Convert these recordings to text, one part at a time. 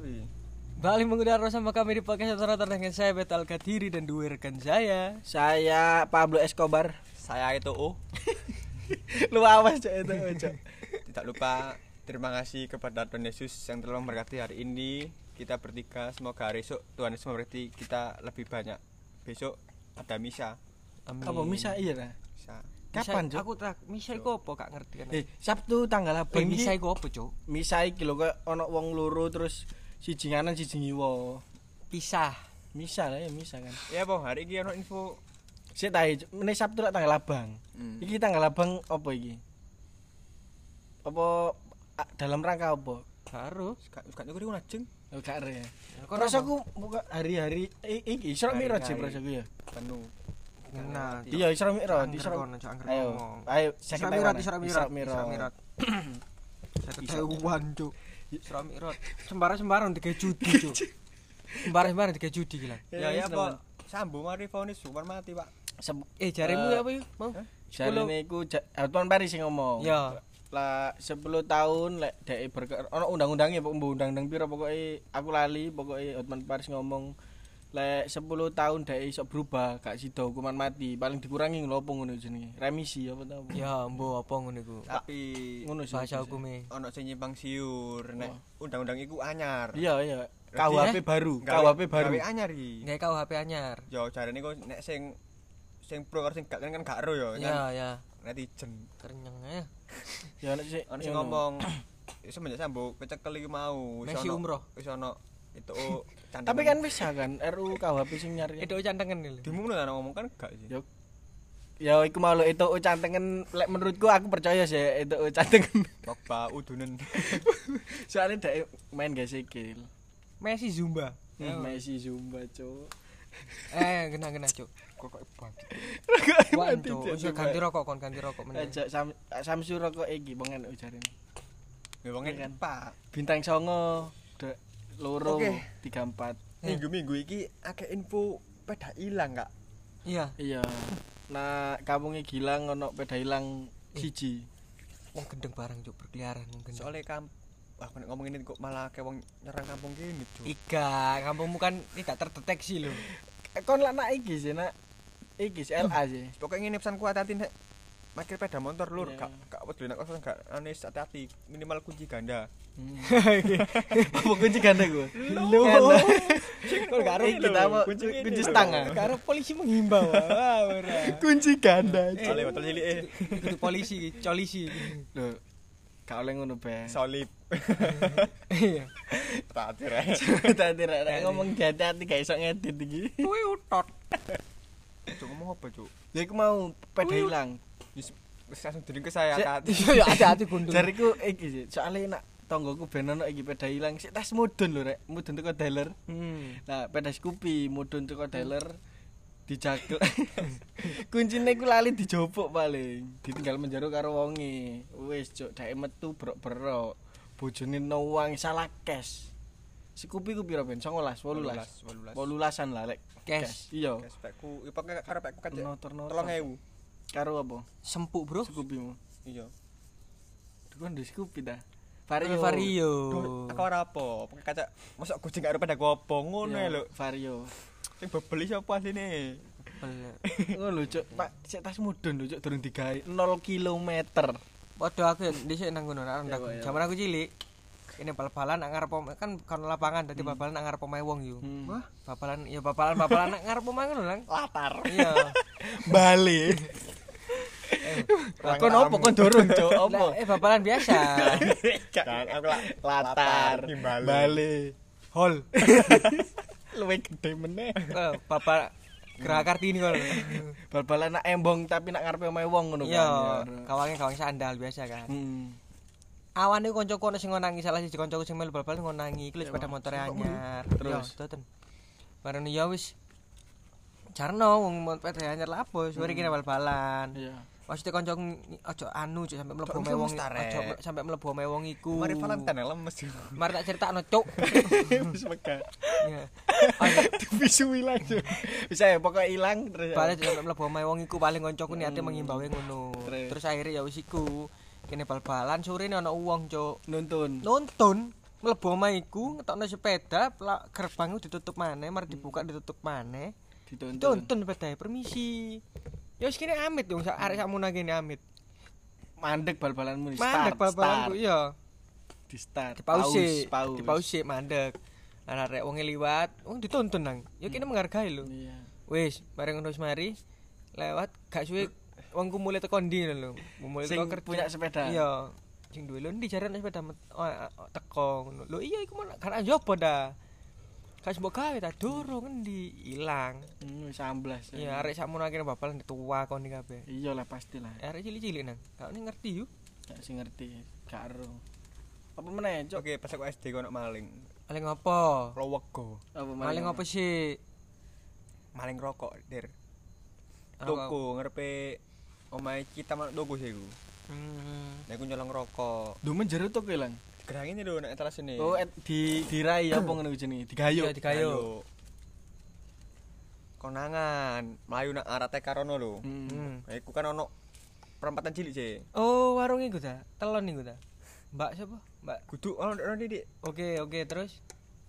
tapi. Balik mengudara sama kami di podcast rata dengan saya Betal Kadiri dan dua rekan saya. Saya Pablo Escobar. Saya itu oh. Lu awas cok itu, cok. Tidak lupa terima kasih kepada Tuhan Yesus yang telah memberkati hari ini. Kita bertiga semoga hari esok Tuhan Yesus memberkati kita lebih banyak. Besok ada misa. Amin. Apa misa iya lah? Misa. Kapan, Cuk? Aku tak misa iku apa gak ngerti kan. Eh, Sabtu tanggal apa Eh, misa iku apa, Cuk? Misa iki lho kok ana wong loro terus siji nganan siji ngiwa. Pisah. Misa lah ya misa kan. Ya, Bang, hari ini ono info Sik ta meneh Sabtu lah tanggal abang. Hmm. Iki tanggal abang apa iki? Apa dalam rangka apa? Baru. Gak gak nyukur najeng. Oh, gak. Kok Prasaku buka hari-hari i- iki Isra Mi'raj sih prasaku ya. Penuh. Nah, Iya Isra Mi'raj, Angger Isra. Ayo, ayo Isra saya Mi'raj, Isra Mi'raj, Isra Isra Mi'raj. Mi'raj. Saya ketahuan, Cuk. Isra Mi'raj. Sembarang-sembarang digawe judi, Cuk. Sembarang-sembarang digawe judi gila. Ya ya, Pak. Sambung mari vonis hukuman mati, Pak. Eh, jarimu Eh, apa yuk? Mau? Jarine iku ja- Altuan Paris sing ngomong. Ya. Lah 10 tahun lek dhek berker ono undang-undangnya pokok undang-undang piro pokoke aku lali pokoke Hotman Paris ngomong lek 10 tahun dhek iso berubah gak sida hukuman mati paling dikurangi lho apa ngono jenenge remisi apa ta? Ya, mbok apa ngono iku? Tapi ngono sih Bahasa hukume. ono sing nyimpang siur nek undang-undang iku anyar. iya iya KUHP baru Gawe- KUHP baru Gawe anyar iki. Nggak kau HP anyar. Yo jarene kok nek sing sing pro karo sing gak kan gak ero yo. Ya, ya. Netizen. Kerenyeng ya. ya nek sing ngomong semenjak sambo kecekel iki mau ono- umroh. Wis ono itu tapi kan bisa kan RU KUHP sing nyari Itu cantengan nih. dimu kan ngomong kan gak sih. Yo. ya iku mau lho itu cantengen lek menurutku aku percaya sih itu cantengen Pogba udunen. soalnya dhek main gak sikil Messi Zumba. Messi Zumba cuk Eh, kena kena, Cuk. Kok banget. Wan, Cuk. Wis ganti rokok kon, ganti rokok meneh. Aja sam Samsung rokok iki bengen ujarane. Ya Iya kan? Pak. Bintang songo loro Oke. tiga empat. Minggu-minggu iki akeh info peda ilang gak? Iya, Iya. Nah, kampungnya Gilang ono peda hilang siji. wong gendeng barang, Cuk, berkeliaran wong gendeng. Soalnya kam nek ngomong ini kok malah kayak wong nyerang kampung gini, Cuk. Iga, kampungmu kan tidak terdeteksi loh. Eh, Kon lah nak iki sih nak iki sih LA sih. Pokoknya ini pesanku hati-hati nek makir peda motor lur, gak gak wedul nek kosong gak anis hati-hati minimal kunci ganda. Apa kunci ganda gue? Lu. Kok gak Iki kita apa kunci kunci stang ah? Karo polisi menghimbau. Kunci ganda. Soalnya botol cilik eh Itu polisi, colisi. Loh. Gak oleh ngono be. solid. Iya. Tak ae. Tadi rek rek ngomong hati-hati gak iso ngedit iki. Kuwi utot. Cuk ngomong apa, Cuk? Ya iku mau peda hilang. Wis langsung diring ke saya hati-hati. Iya, ya hati-hati gundul. Jariku iki sih, soalnya nak tonggoku ben ono iki peda hilang sik tas mudun lho rek, mudun teko dealer. Hmm. Nah, peda Scoopy mudun teko dealer dijakel. Kuncine ku lali dijopok paling. Ditinggal menjaro karo wonge. Wis, cuk, dhek metu brok-brok. Bojone nuwang salah cash. Scoopy ku piro ben? 19, 18. 18. 18an lah lek. Cash. Iya. Guys, pekku, ipo karo pekku kan. Notor-notor. 3000. Karo apa? Sempuk, Bro. Scoopy mu. Iya. Dukun di Scoopy ta. Vario. Vario. Aku ora apa. Pakai kaca mosok kucing karo pada gopo ngono lho. Vario. Sing bebeli sapa asline? Bener. Ngono lho, Cuk. Pak, sik tas mudun lho, Cuk, durung digawe 0 kilometer. Waduh aku ya dhisik nang ngono nang. Zaman aku cilik. Ini bal-balan nang ngarep pom- kan kan lapangan dadi bal-balan nang ngarep omahe wong yo. Hmm. Wah, babalan ya babalan babalan nang ngarep omahe ngono lang. Latar. Iya. Bali. Kon opo kon dorong, Cuk? Opo? Lah, eh babalan biasa. Kan aku lah Latar. Bali. Hol. Luwe gede meneh. Eh, Bapak Geraha Kartini kok. Bal-balan nak embong tapi nak ngarepe omahe wong ngono Iya, kan. kawange kawang sandal biasa kan. Hmm. Awan iku kancaku ono sing ngonangi salah siji kancaku sing melu bal-balan ngonangi iku lho sepeda motor anyar. Terus? Yo, teten. Bareng ya wis Jarno wong sepeda anyar lah apa, sore kene bal-balan. Iya. Maksudnya kanca aja anu cuk sampe mlebu omahe wong aja sampe mlebu omahe wong iku. Mari Valentine lemes. Mari tak critakno cuk. Wis mega. Iya. Bisu ilang, Cuk. Bisa ya pokok ilang terus. Balik sampe mlebu omahe wong iku paling kancaku niate Hmm. mengimbawe ngono. Terus? Akhirnya ya wis iku kene bal-balan sore ono wong cuk nuntun. nuntun mlebu omah iku ngetokno sepeda gerbang ditutup maneh mari dibuka ditutup maneh Dituntun. tuntun sepedae permisi ya wis kene amit dong sak arek sakmono kene amit Mandek bal-balanmu di mandek start. bal-balanku start. iya Di start. dipause paus. dipause mandek ana arek wong liwat wong dituntun nang ya kene menghargai lho Iya. wis bareng wis mari lewat gak suwe wongku mulai teko ndi lho mulai teko kerja punya sepeda. iya sing duwe lho ndi jarane sepeda oh, oh, teko ngono lho iya iku mana kan njopo dah Kas mbok gawe ta durung endi ilang. Hmm, wis amblas. Iya arek sakmono akhirnya bapal tua kon iki kabeh. Iya lah pastilah. Arek cilik-cilik nang. Kau ini ngerti yuk. Gak sing ngerti. Gak ero. Apa meneh, Cuk? Oke, pas aku SD kono maling. Maling apa? Lowego. Apa Maling apa sih? Maling rokok, Dir. Toko ngarepe omahe kita malah toko sih iku. Hmm. Nek aku nyolong rokok. Duh menjero to kowe lang. Gerang ini lho nek teras ini. Oh, et- di dirai apa ngono jenenge? Digayo. Iya, digayo. Konangan, mlayu nak arah TK rono lho. Hmm. Hmm. Iku kan ono perempatan cilik sih. Oh, warung iku ta? Telon iku ta? Mbak siapa? Mbak. Kudu ono ono didik. Oke, oke, terus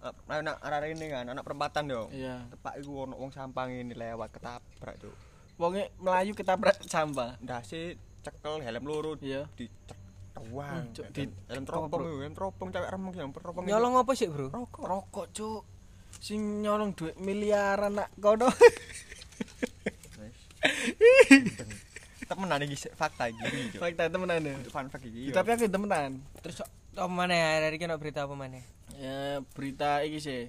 Mlayu nak arah ini kan, anak perempatan yo. Iya. Tepak iku ono wong sampang ini lewat ketabrak tuh. Wonge melayu ketabrak sampah. Ndase cekel helm loro Iya. di Wah, Cuk, di teropong iku, helm teropong cewek remeng yang teropong. nyolong apa sih, Bro? rokok. Rokok, Cuk. Sing nyolong duit miliaran nak kono. Temenan iki fakta iki. Fakta temenan ya. Fun fact iki. yo. Tapi aku temenan. Terus apa mana ya? Dari kena berita apa mana? Ya, berita iki sih.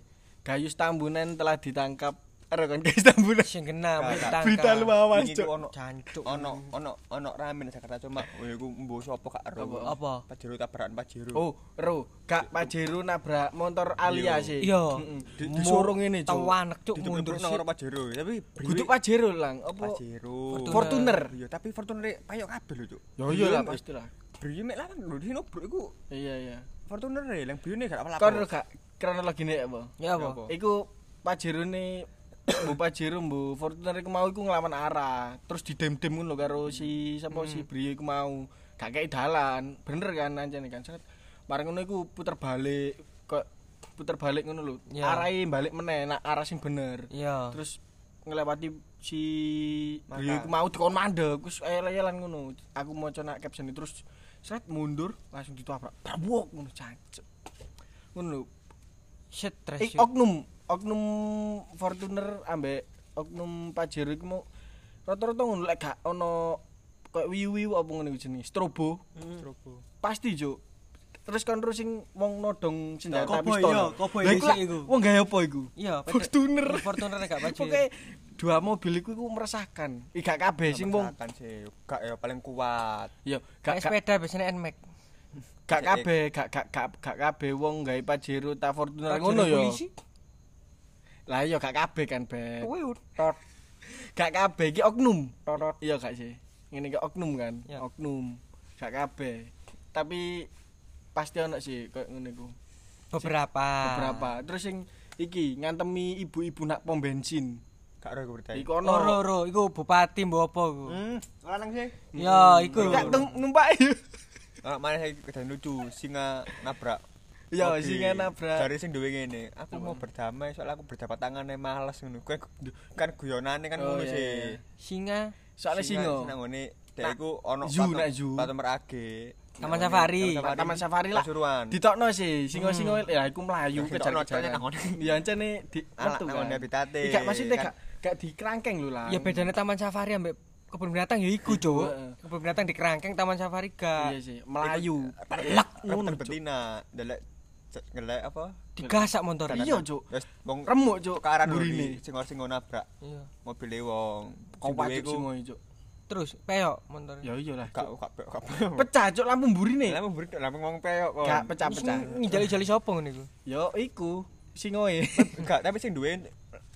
Gayus Tambunan telah ditangkap. Ero kan Gayus Tambunan. Sing kena gak. Berita lu awas, Wingi Cuk. ono Cancuk. ono ono ono ramen Jakarta cuma oh iku mbo sapa gak ero. Apa? Apa? Pajero tabrakan Pajero. Oh, ro, gak Pajero nabrak motor Alia sih. Iya. Heeh. Di- Disuruh ngene, Cuk. Tawanek cuk Mundur nang Pajero, tapi Kudu Pajero lang, apa? Pajero. Fortuner. Iya, tapi Fortuner payok kabeh lho, Cuk. Yo iya lah pastilah. Brio mek lawan lho dino bro iku Iya iya. Fortuner e yang bione gak apa-apa. Kon ro gak kronologine apa? Ya apa? Iku Pajero ne Bu Pajero Bu Fortuner iku mau iku nglawan arah. Terus didem-dem ngono karo si sapa si Brio iku mau. Gak kei dalan. Bener kan ancene kan. Set. Bareng ngono iku puter balik kok puter balik ngono lho. Ya. Arahe balik meneh nak arah sing bener. Iya. Terus ngelewati si. Brio iku mau dikon mandek wis ayel-ayelan ngono. Aku maca nak caption terus seret mundur langsung ditabrak. Brabok ngono cancuk. Ngono lho. Shit Ik trash. oknum, oknum Fortuner ambek oknum Pajero iku mau rata-rata ngono lek gak ono kayak wiu-wiu apa iku jenenge strobo Strobo. pasti juk terus kan terus sing wong nodong senjata pistol iya, iku dhisik lah, iku. wong gawe apa iku Iya, Fortuner Fortuner gak baju. Pokoke dua mobil iku iku meresahkan iki gak kabeh sing wong sih, gak ya paling kuat. ya Kayak gak gak sepeda biasanya NMAX. Gak kabeh gak gak gak gak kabeh wong gawe Pajero ta Fortuner ngono ya polisi. lah iya gak kabeh kan bet Kuwi utot. gak kabeh iki oknum iya gak sih ngene iki oknum kan Ya. oknum gak kabeh tapi pasti ono sih kayak ngene iku Beberapa. beberapa terus sing iki ngantemi ibu-ibu nak pom bensin Gak iku berita. iku Oh, ro, ono ro, iku bupati mbok apa iku? Hmm, lanang sih. Ya, iku. gak numpak Ah, mana saya kedan lucu, singa nabrak. Iya, singa nabrak. Jari sing duwe ngene, aku mau berdamai soalnya aku berjabat tangannya males ngono. Kan kan guyonane kan Oh, ngono sih. Singa soalnya singo Nang ngene, dek iku ono. Plat nomor. Taman safari. Taman safari lah. Pasuruan. ditokno sih singo-singo ya iku mlayu Ya, kejar ditokno, coknya kejaran nang ngone. ya ancene di metu nang kan habitate, Iya, maksudnya kan. gak gak dikerangkeng lho lah Ya bedanya taman safari ambek kebun binatang ya iku, Cuk. Kebun binatang di kerangkeng, taman safari iya gak. sih. Melayu. Lek ngono, betina, delek ce- ngelek apa? Digasak motor. iya cuk. Wes wong remuk cuk. tukaran burine burine sing sing nabrak. Iya. mobile wong. kau Sing wajib semua cuk. Terus peyok motor. ya iya lah gak gak gak pecah cuk lampu burine Lah mburi lampu ngomong peyok kok. gak pecah-pecah. Ngijali-jali sapa ngono iku? yo iku. Singoe Gak, tapi sing duwe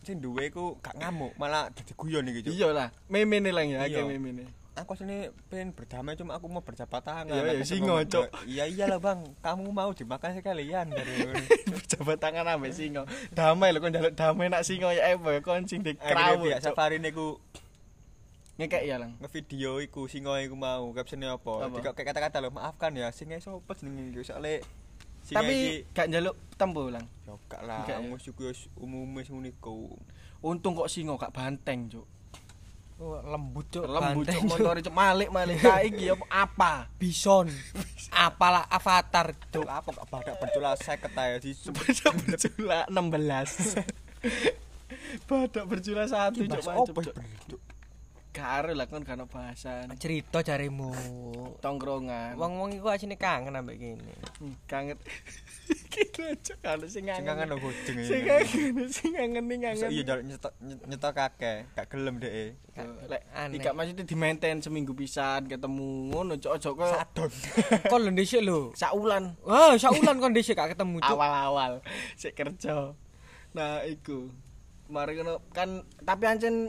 sing duwe iku gak ngamuk, malah dadi guyon iki, Cuk. iya lah meme nih lang ya Iya. kayak meme nih Aku sini pengen berdamai cuma aku mau berjabat tangan. Iya, iya, singo, ngomong, Cuk. Iya iyalah, Bang. Kamu mau dimakan sekalian dari berjabat tangan ambek singo damai lho kon njaluk damai nak singo ya apa ya kon sing pihak cuk safari niku ngekek ya lang ngevideo iku singo iku mau captionnya apa? Apa? Kayak kata-kata lho, maafkan ya, singe sopo jenenge iki soalnya Tapi iki- gak njaluk tempo lang. Yo gak lah, ya? musuh ku wis umume ngono iku. Untung kok singo gak banteng, Cuk. Oh, lembut cuk. Lembut cuk motor cuk malik malik. Nah iki apa? apa? Bison. Apalah avatar cuk. Apa gak badak bercula 50 ae di berjula 16. Badak berjula satu cuk Cuk. Karo lah kon kan bahasan. Cerita jarimu. Tongkrongan. Wong-wong iku asine kangen ambek kene. Kangen. Kita cuk kalau sing Sing kangen. kangen lho gojeng Sing kangen, sing kangen ning kangen. iya njaluk nyetok nyetok kakek, gak gelem dhek. Lek Aneh. Ika maksudnya di maintain seminggu pisan ketemu ngono cok ojo kok Sadon. Kon lho ndhisik lho. saulan Wah, saulan kon dhisik gak ketemu awal-awal sik kerja. Nah, iku. Mari kan tapi ancen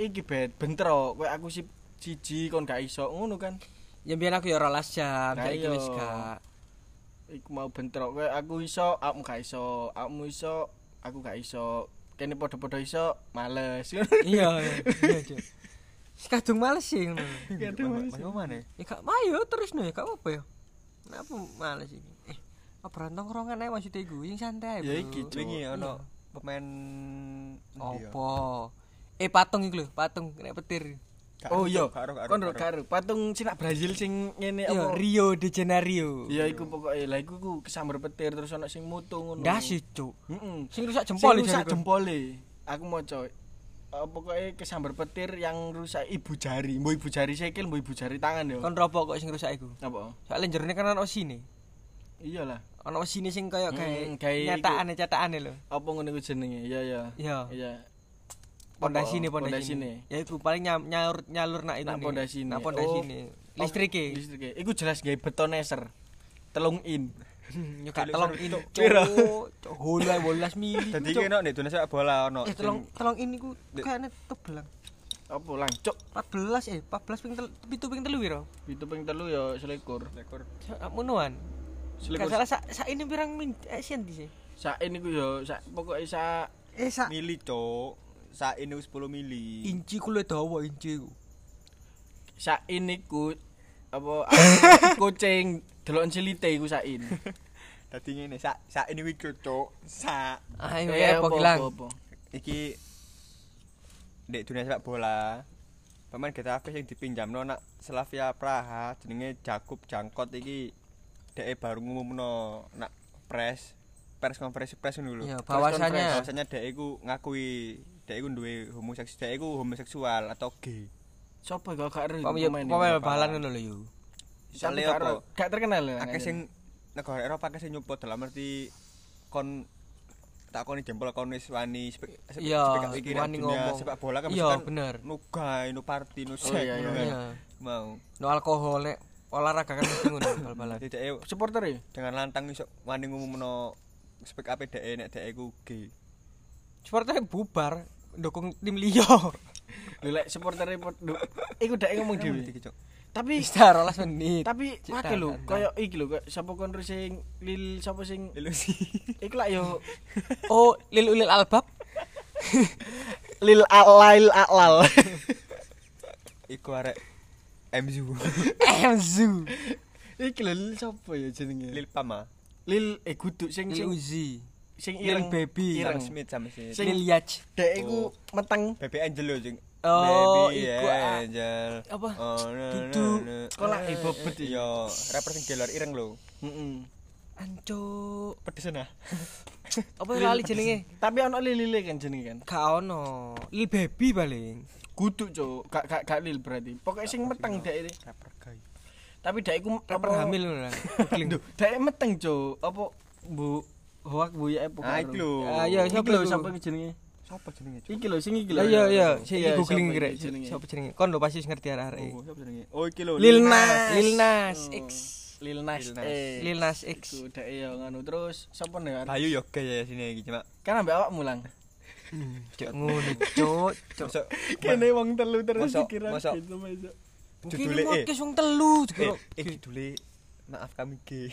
iki bet bentro kowe aku si siji kon gak iso ngono kan. Ya biyen aku ya 12 jam, Nah, saiki iya. wis gak. Iku mau bentrok kowe aku iso, aku gak iso, aku iso, aku gak iso. Kene padha-padha iso, males. Iya, iya, kadung males sih ngono. Kadung males. Mau mana? Ya gak mayo terus no ya gak apa ya. Kenapa males iki? Eh, apa rongan ae maksudnya iku, sing santai. Ya iki, Iya. ono pemain? Apa? Eh patung iku lho, patung kena petir. Oh iya, kon karo patung Cina Brazil sing ngene Iya, apa? Rio de Janeiro. Ya iku pokoke lah iku ku kesambar petir terus ana sing mutu ngono. Ndasi, Cuk. Heeh. Sing rusak jempol Sing rusak jempole. Aku maca uh, pokoknya kesambar petir yang rusak ibu jari, mbok ibu jari sikil, mbok ibu jari tangan yo. Kon ropo kok sing rusak iku? Apa? Soalnya jerone kan ono sine. Iyalah. Ono sine sing kaya kayak kayak iku. nyatakane-nyatakane lho. Apa ngono iku jenenge? Iya ya. Iya. Iya. Pondasine Apa? pondasine. Ya iku paling nyam- nyaur nyalur nak itu. Nak pondasine. Nak pondasine. Oh, Listrike. Listrike. Iku jelas gawe betoneser. Telung in. Yo gak ini. Piro? Cuk, hola 12 mili. Dadi Cuk. kene nek dunia sepak bola ono. Eh telong telong ini ku Dek. kayaknya tebelang. Apa lancuk? 14 eh 14 ping tel pitu ping telu piro? Pitu ping telu ya selikur. rekor Munuan. Gak Selikur. salah sak sak ini pirang min eh senti sih. Sak ini ku ya sak pokoke sak Eh sak mili cok. Sak ini 10 mili. inci ku le dawa inci ku. sak ini ku apa kucing delok cilite iku sak in. Dadi ngene, sak sak ini wis cok. Sak Ayo Eh, ya apa gilang. apa? iki di dunia sepak bola pemain Getafe yang dipinjamno nak Slavia Praha jenenge Jakub Jangkot iki dhek baru ngumumno nak press press konferensi press ngono lho. Ya, conference, bahwasanya Bahwasanya dhek iku ngakui dhek iku duwe homoseksual, dhek iku homoseksual atau gay. Sopo gak gak ero pemain pemain balan ngono lho yo. Tapi Soalnya gak ero- apa? Gak terkenal. Akeh sing negara Eropa akeh sing nyupport dalam arti kon tak koni jempol kon wis wani spek dunia ngomong. sepak bola kan Iya, mesti kan bener. nu gay, nu party, nu Oh, sek iya, ngono iya. Iya. Mau. No alkohol nek olahraga kan mesti ngono bal-balan. Dhek supporter ya? dengan lantang iso wani ngumumno spek ape dhek nek dhek iku gay. Supporter bubar dukung tim liya. Lho lek supporter iku dek ngomong dhewe. Tapi Wis 12 menit. tapi wake lho koyo iki lho koyo sapa kon sing lil sapa sing Ilusi. iku lak yo Oh, lil ulil albab. lil alail alal. Iku arek MZU. Emzu. iki lho lil sapa ya jenenge? Lil Pama. Lil eh kudu sing Lil sing Uzi. Sing ireng Baby. Ireng. Smith Sam Smith. Sing- Lil Yach. Dek iku meteng Baby Angel lho sing. Oh, Baby iku, ah. Angel. Apa? Oh, no. Kolak bobot iki. Iya, rapper sing gelar ireng lho. Heeh. Ancuk. Pedesen ah. Apa lali jenenge? Tapi ono lilile kan jenenge kan. Gak ono. Lil Baby paling. Kudu cuk, gak gak gak lil berarti. Pokoke sing meteng dek ini. Rapper gay. Tapi dek iku Rapper hamil. Duh, dek meteng cuk. Apa Bu hoak bu ya apa Ah, karo? iku lho. Ah, iya, Iki siapa lho sapa iki jenenge? Sapa jenenge? Iki lho sing iki lho. Iya iya, sik Iya, googling siapa kira. iki jenenge? Kon lho pasti ngerti arek-arek. Oh, sapa jenenge? Oh, iki lho. Lil Nas. Lil Nas Oh. X. Lil Nas. Eh. Lil Nas X. Iku dek ya nganu terus sapa nih? Bayu yo ya sini iki cuma. Kan ambek awak mulang. Cuk ngono. Cuk. Masuk Kene wong telu terus dikira gitu masuk. Mungkin judule, eh. podcast wong telu eh, eh judule maaf kami gay.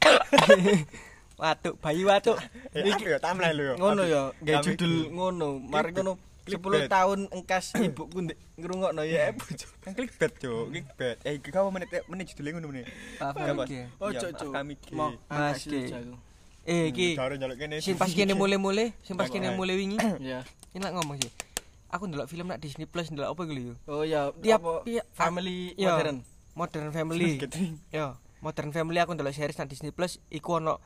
Watuk, bayi watuk. Eh, iki yo timeline lho yo. Ngono ya, gawe Kami judul ngono. Mari ngono Clickbait. 10 tahun engkas ibuku ndek ngrungokno ya. Cuk. Kan clickbait, Cuk. Clickbait. Eh, iki kamu menit menit judulnya ngono meneh. Oh, maaf cuk. kami, Mas. Eh iki Karo nyaluk kene. sing pas kene mulai-mulai, sing pas kene Mas. mulai wingi. Ya. Ini lak ngomong sih. Aku ndelok film nak Disney Plus ndelok apa gitu yo. Oh ya, Tiap- family modern. Modern Family. Yo, Modern Family aku ndelok series nak Disney Plus iku ono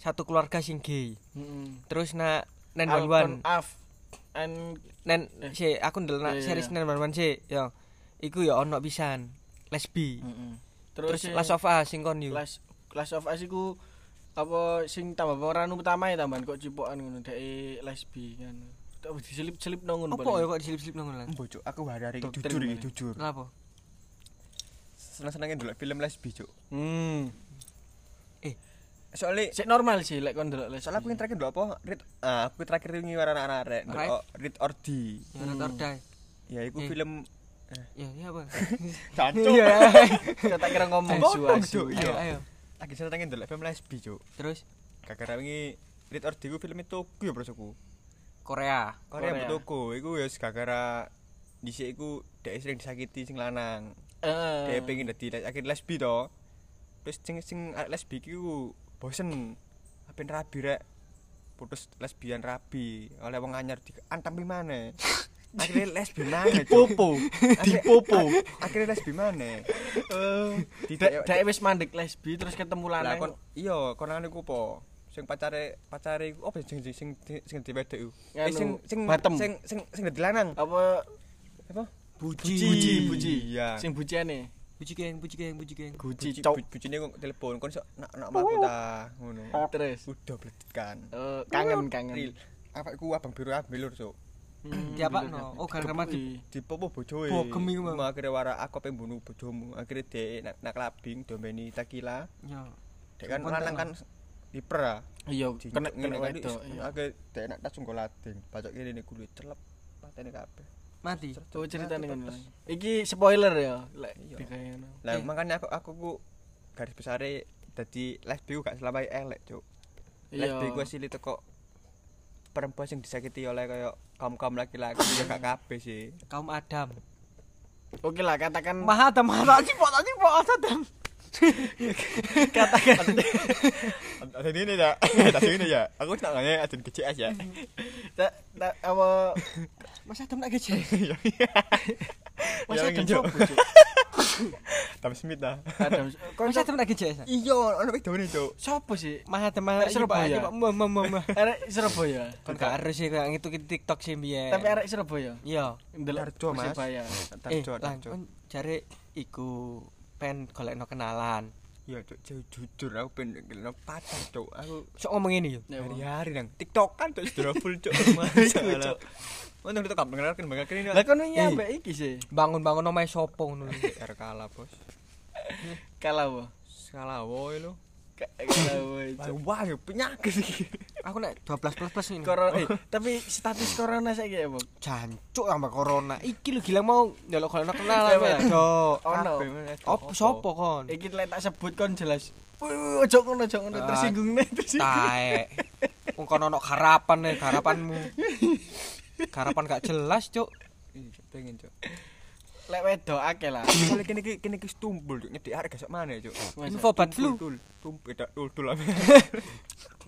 satu keluarga sing gay. Heeh. Terus nak Nen Alton Wan Af and Nen si aku ndelok nak Iya, series iya. Nen Wan si yo. Iku ya ono pisan lesbi. Heeh. Terus Terus, Last of Us sing kon yo. Clash Clash of Us iku apa sing tambah pemeran utama ya tambahan kok cipokan ngono dek lesbi kan. Tak diselip-selip nang ngono. Apa ya kok disilip-silip nang ngono Cuk, aku Doktrin jujur iki, jujur. Kenapa? Seneng-senenge ndelok film lesbi, Cuk. Hmm. Soalnya Sik normal sih lek kon lesbi. soalnya aku yang terakhir ndelok apa? Read ah, aku terakhir wingi warna anak-anak ndelok Read or Die. Hmm. Die. Ya iku Eh. film Ya, ya apa? Jancuk. Iya. Kita tak kira ngomong. Cuk. Ayo, ayo. Lagi seneng ndelok film lesbi, Cuk. Terus Gara-gara wingi Read or Die ku film itu ku ya prosoku. Korea. Korea Korea. betuku, iku ya gara-gara dhisik iku dhek sering disakiti sing lanang. Heeh. Dhek pengen dadi akhir lesbi to. Terus sing sing lesbi iku bosen. Apen rabi rek. Putus lesbian rabi oleh wong anyar diantam mana? Akhirnya lesbi mana? Dipopo. Dipopo. Akhirnya lesbi mana? Dek dek wis mandek lesbi terus ketemu lanang. kon iya konane ku apa? Sing pacare pacare iku apa sing sing sing sing diwedek iku? Eh sing sing sing sing sing lanang. apa Apa? Buji. buji buji Iya. sing bujiane Buji geng, buji geng, buji geng. Buci cok bu- bucine kok telepon kon sok nak nak maku ta ngono. terus Udah bledet kan. Eh, kangen kangen Real. Apa iku abang biru ambil lur sok. Hmm, Diapa bener. no? Oh, gara-gara mati. Kepuki. Dipopo bojoe. Bogem iku, Mang. Mau akhirnya wara aku pengen bunuh bojomu. Akhirnya dhek nak nak klabing dombeni takila. Ya. Dek kan lanang kan hiper ah. iya kena kena wedok iya Akhirnya dhek nak tas sungguh lading. Kene niku kulit celep patene kabeh. Mati. Oh ceritane ngono. Iki spoiler ya, lek Iya. Lah makanya aku aku ku garis besare dadi lesbi ku gak selama elek, Cuk. Ku asli teko perempuan sing disakiti oleh kaya kaum-kaum laki-laki ya gak kabeh sih. Kaum Adam. Oke lah katakan Maha Adam, maha tadi pok tadi pok Adam. katakan Ada ini ya. Ada ini ya. Aku nak nanya ajen GCS ya. tak tak apa Mas Adam nak gece. Mas Adam sopo, Cuk? Tam Smith ah. Adam kon Mas Adam nak gece. Iya, ono wedone, Cuk. sopo sih? Maha Adam, maha Surabaya. Arek Surabaya. Kan gak harus sih kayak ngitung TikTok sih biyen. Tapi arek Surabaya. iya. Ndelok Mas. Eh, Tarjo, lang tarjo. kon jare iku pen golekno kenalan. Iya, Cuk, ju- jujur aku ben ngelno pacar, Cuk. Aku Sok ngomong ini yo. Ya, hari-hari nang TikTok kan Cuk, sudah full, Cuk. Masalah. Untuk itu kapan kenalkan bakal ini. Lah kon wingi Eh. ambek iki sih. Bangun-bangun omahe sopo ngono. R kalah, Bos. Kalah wo. Salah woy lo. Kalah wo. Wah, ya penyakit iki. Aku nek 12 plus plus ini. Corona eh tapi status corona saiki ya, Bang. Jancuk sama corona. Iki lho gila mau ndelok golekno kenalan Apa? wedok. Ono. Opo sopo kon? Iki lek tak sebut kon jelas. Wih, ojo ngono, ojo ngono Ah. tersinggung nih, tersinggung. Taek. Wong kono ono harapan nih, harapanmu. Harapan gak jelas, Cuk. Pengen, Cuk. Lek wedok akeh lah. Soalnya kene iki kene iki tumpul, Cuk. Nyedik arek gak mana, Cuk. Info bat flu. Tul, tumpul tak tul tul.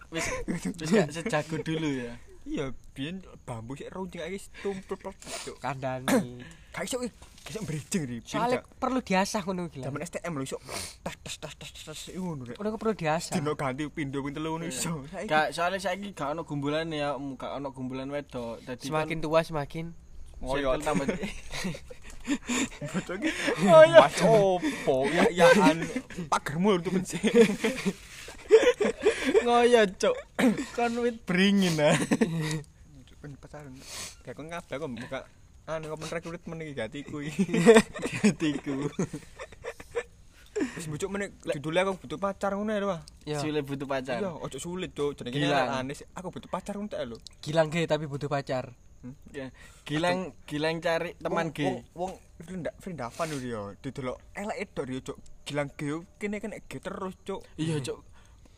Wis wis gak sejago dulu ya. Iya, biyen bambu sik runcing iki tumpul Cuk. Kandani. Gak iso iki. Iso bridging ri. Soalnya perlu diasah ngono gila. Zaman STM lho iso tas tas tas tas tas ngono rek. Udah perlu diasah. Dino ganti pindho ping telu ngono iso. Gak soalnya saiki gak ono gumbulan ya, gak ono gumbulan wedok. Dadi Semakin tua semakin ngoyo circle tambah bocah iki. Oh iya. Mas opo? Ya ya an pagermu untuk bensin. ngoyo, Cuk. Kon wit beringin ah. Kan pacaran. Kayak kon kabeh kok buka anu kok rekrutmen iki gatiku iki. Hatiku. Wis bujuk meneh judulnya aku butuh pacar ngono ya, Wah. ya. Sulit butuh pacar. Iya, ojo sulit, Cuk. Jenenge anis, aku butuh pacar ngono tak lho. Gilang gay tapi butuh pacar. Ya, Gilang Gilang cari teman Wong- G. Wong Frinda Frindavan lho dia. Didelok elek edok dia, Cuk. Gilang geo kene kan ge terus, Cuk. Iya, Cuk.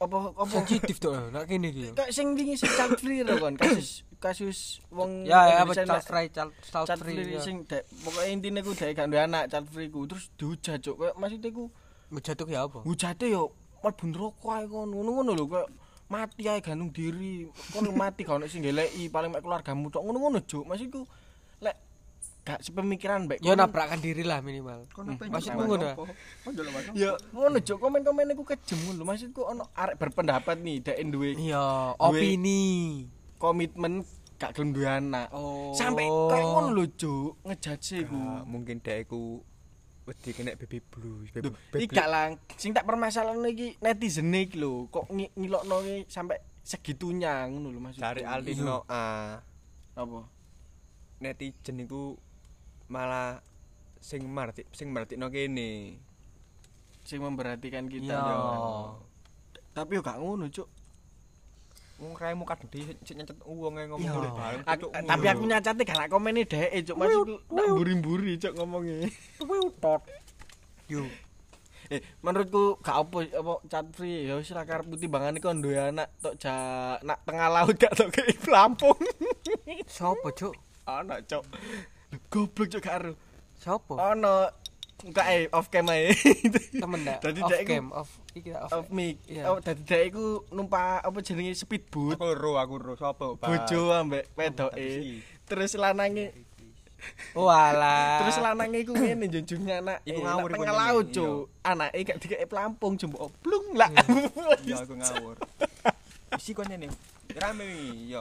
Apa apa? Sensitif tuh nak kene iki. Kayak sing wingi sing child free lho kan kasus kasus wong Ya ya apa? child free child child free. sing dek pokoke intine ku dek gak duwe anak child free ku terus dihujat cuk. Kayak maksudnya ku Jatuh ya apa? hujate yo mlebu neraka ae kon ngono-ngono lho kayak mati ae gantung diri. Kon mati gak ono sing geleki paling mek keluargamu tok ngono-ngono cuk. Maksudku lek gak sepemikiran Ya kon- nabrakan diri lah minimal. Maksudmu ngono? ya ngono cuk komen-komen iku kejem ngono lho. Maksudku ono arek berpendapat nih dek duwe Iya, opini. komitmen gak gelem duwe anak. Oh. sampai kayak ngono lho cuk ngejudge iku. Mungkin dek iku wedi kena baby blues Duh, baby iki gak lang sing tak permasalahan iki netizen iki lho kok ngi- ngilokno iki sampai segitunya ngono lho maksudku. Dari Aldino A. Apa? Netizen iku malah sing marti sing martikno kene. Sing memperhatikan kita yo. tapi yo gak ngono cuk. Wong raimu kadang di sing nyencet wong e ngomong ngene bareng tapi aku nyacate gak lak komene dhek cuk. Maksudku tak buri-buri cuk ngomongnya. Yo. eh menurutku gak apa apa chat free. Ya wis ra karep timbangan iki kon duwe anak tok ja nak tengah laut gak tok ke Lampung. Sopo, Cuk? ana cuk goblok cuk gak aru. Sopo? ana enggak eh off cam ae. Temen dak. Dadi Off dek iku- cam, off iki off. off mic. Oh dadi dek iku numpak apa jenenge speedboat. Aku ro aku ro sapa bojo ambek wedoke. Terus lanange Oh alah. terus lanange iku ngene njunjung anak Iku eh, ngawur iku ngene, laut cuk. anake gak dikek pelampung jembok plung lah. Iya aku ngawur. Isi kon nih rame iya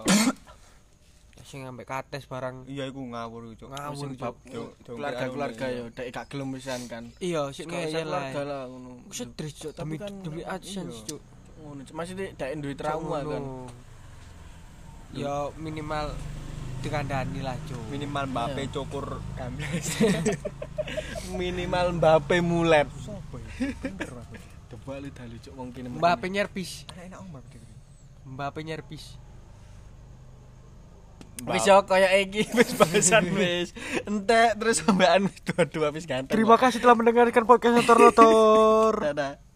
sing ambek kates barang. iya iku ngawur cuk Ngawur, Cuk. keluarga-keluarga anu, yo dek gak gelem pisan kan Iya, sik keluarga lah. ngono Sedris, Cuk, Tapi demi kan, demi iya. AdSense, Cuk. ngono Cuk. maksudnya dek duwe trauma kan. Ya minimal dikandani lah, Cuk. minimal Mbappe Iya. cukur games minimal Mbappe mulet coba lu dalu cuk wong kene Mbappe nyerpis. enak om Mbappe nyerpis. Wis yo kaya iki wis bahasan wis. Entek terus sampean wis dua-dua wis ganteng. Terima kasih telah mendengarkan podcast Notor Notor. dadah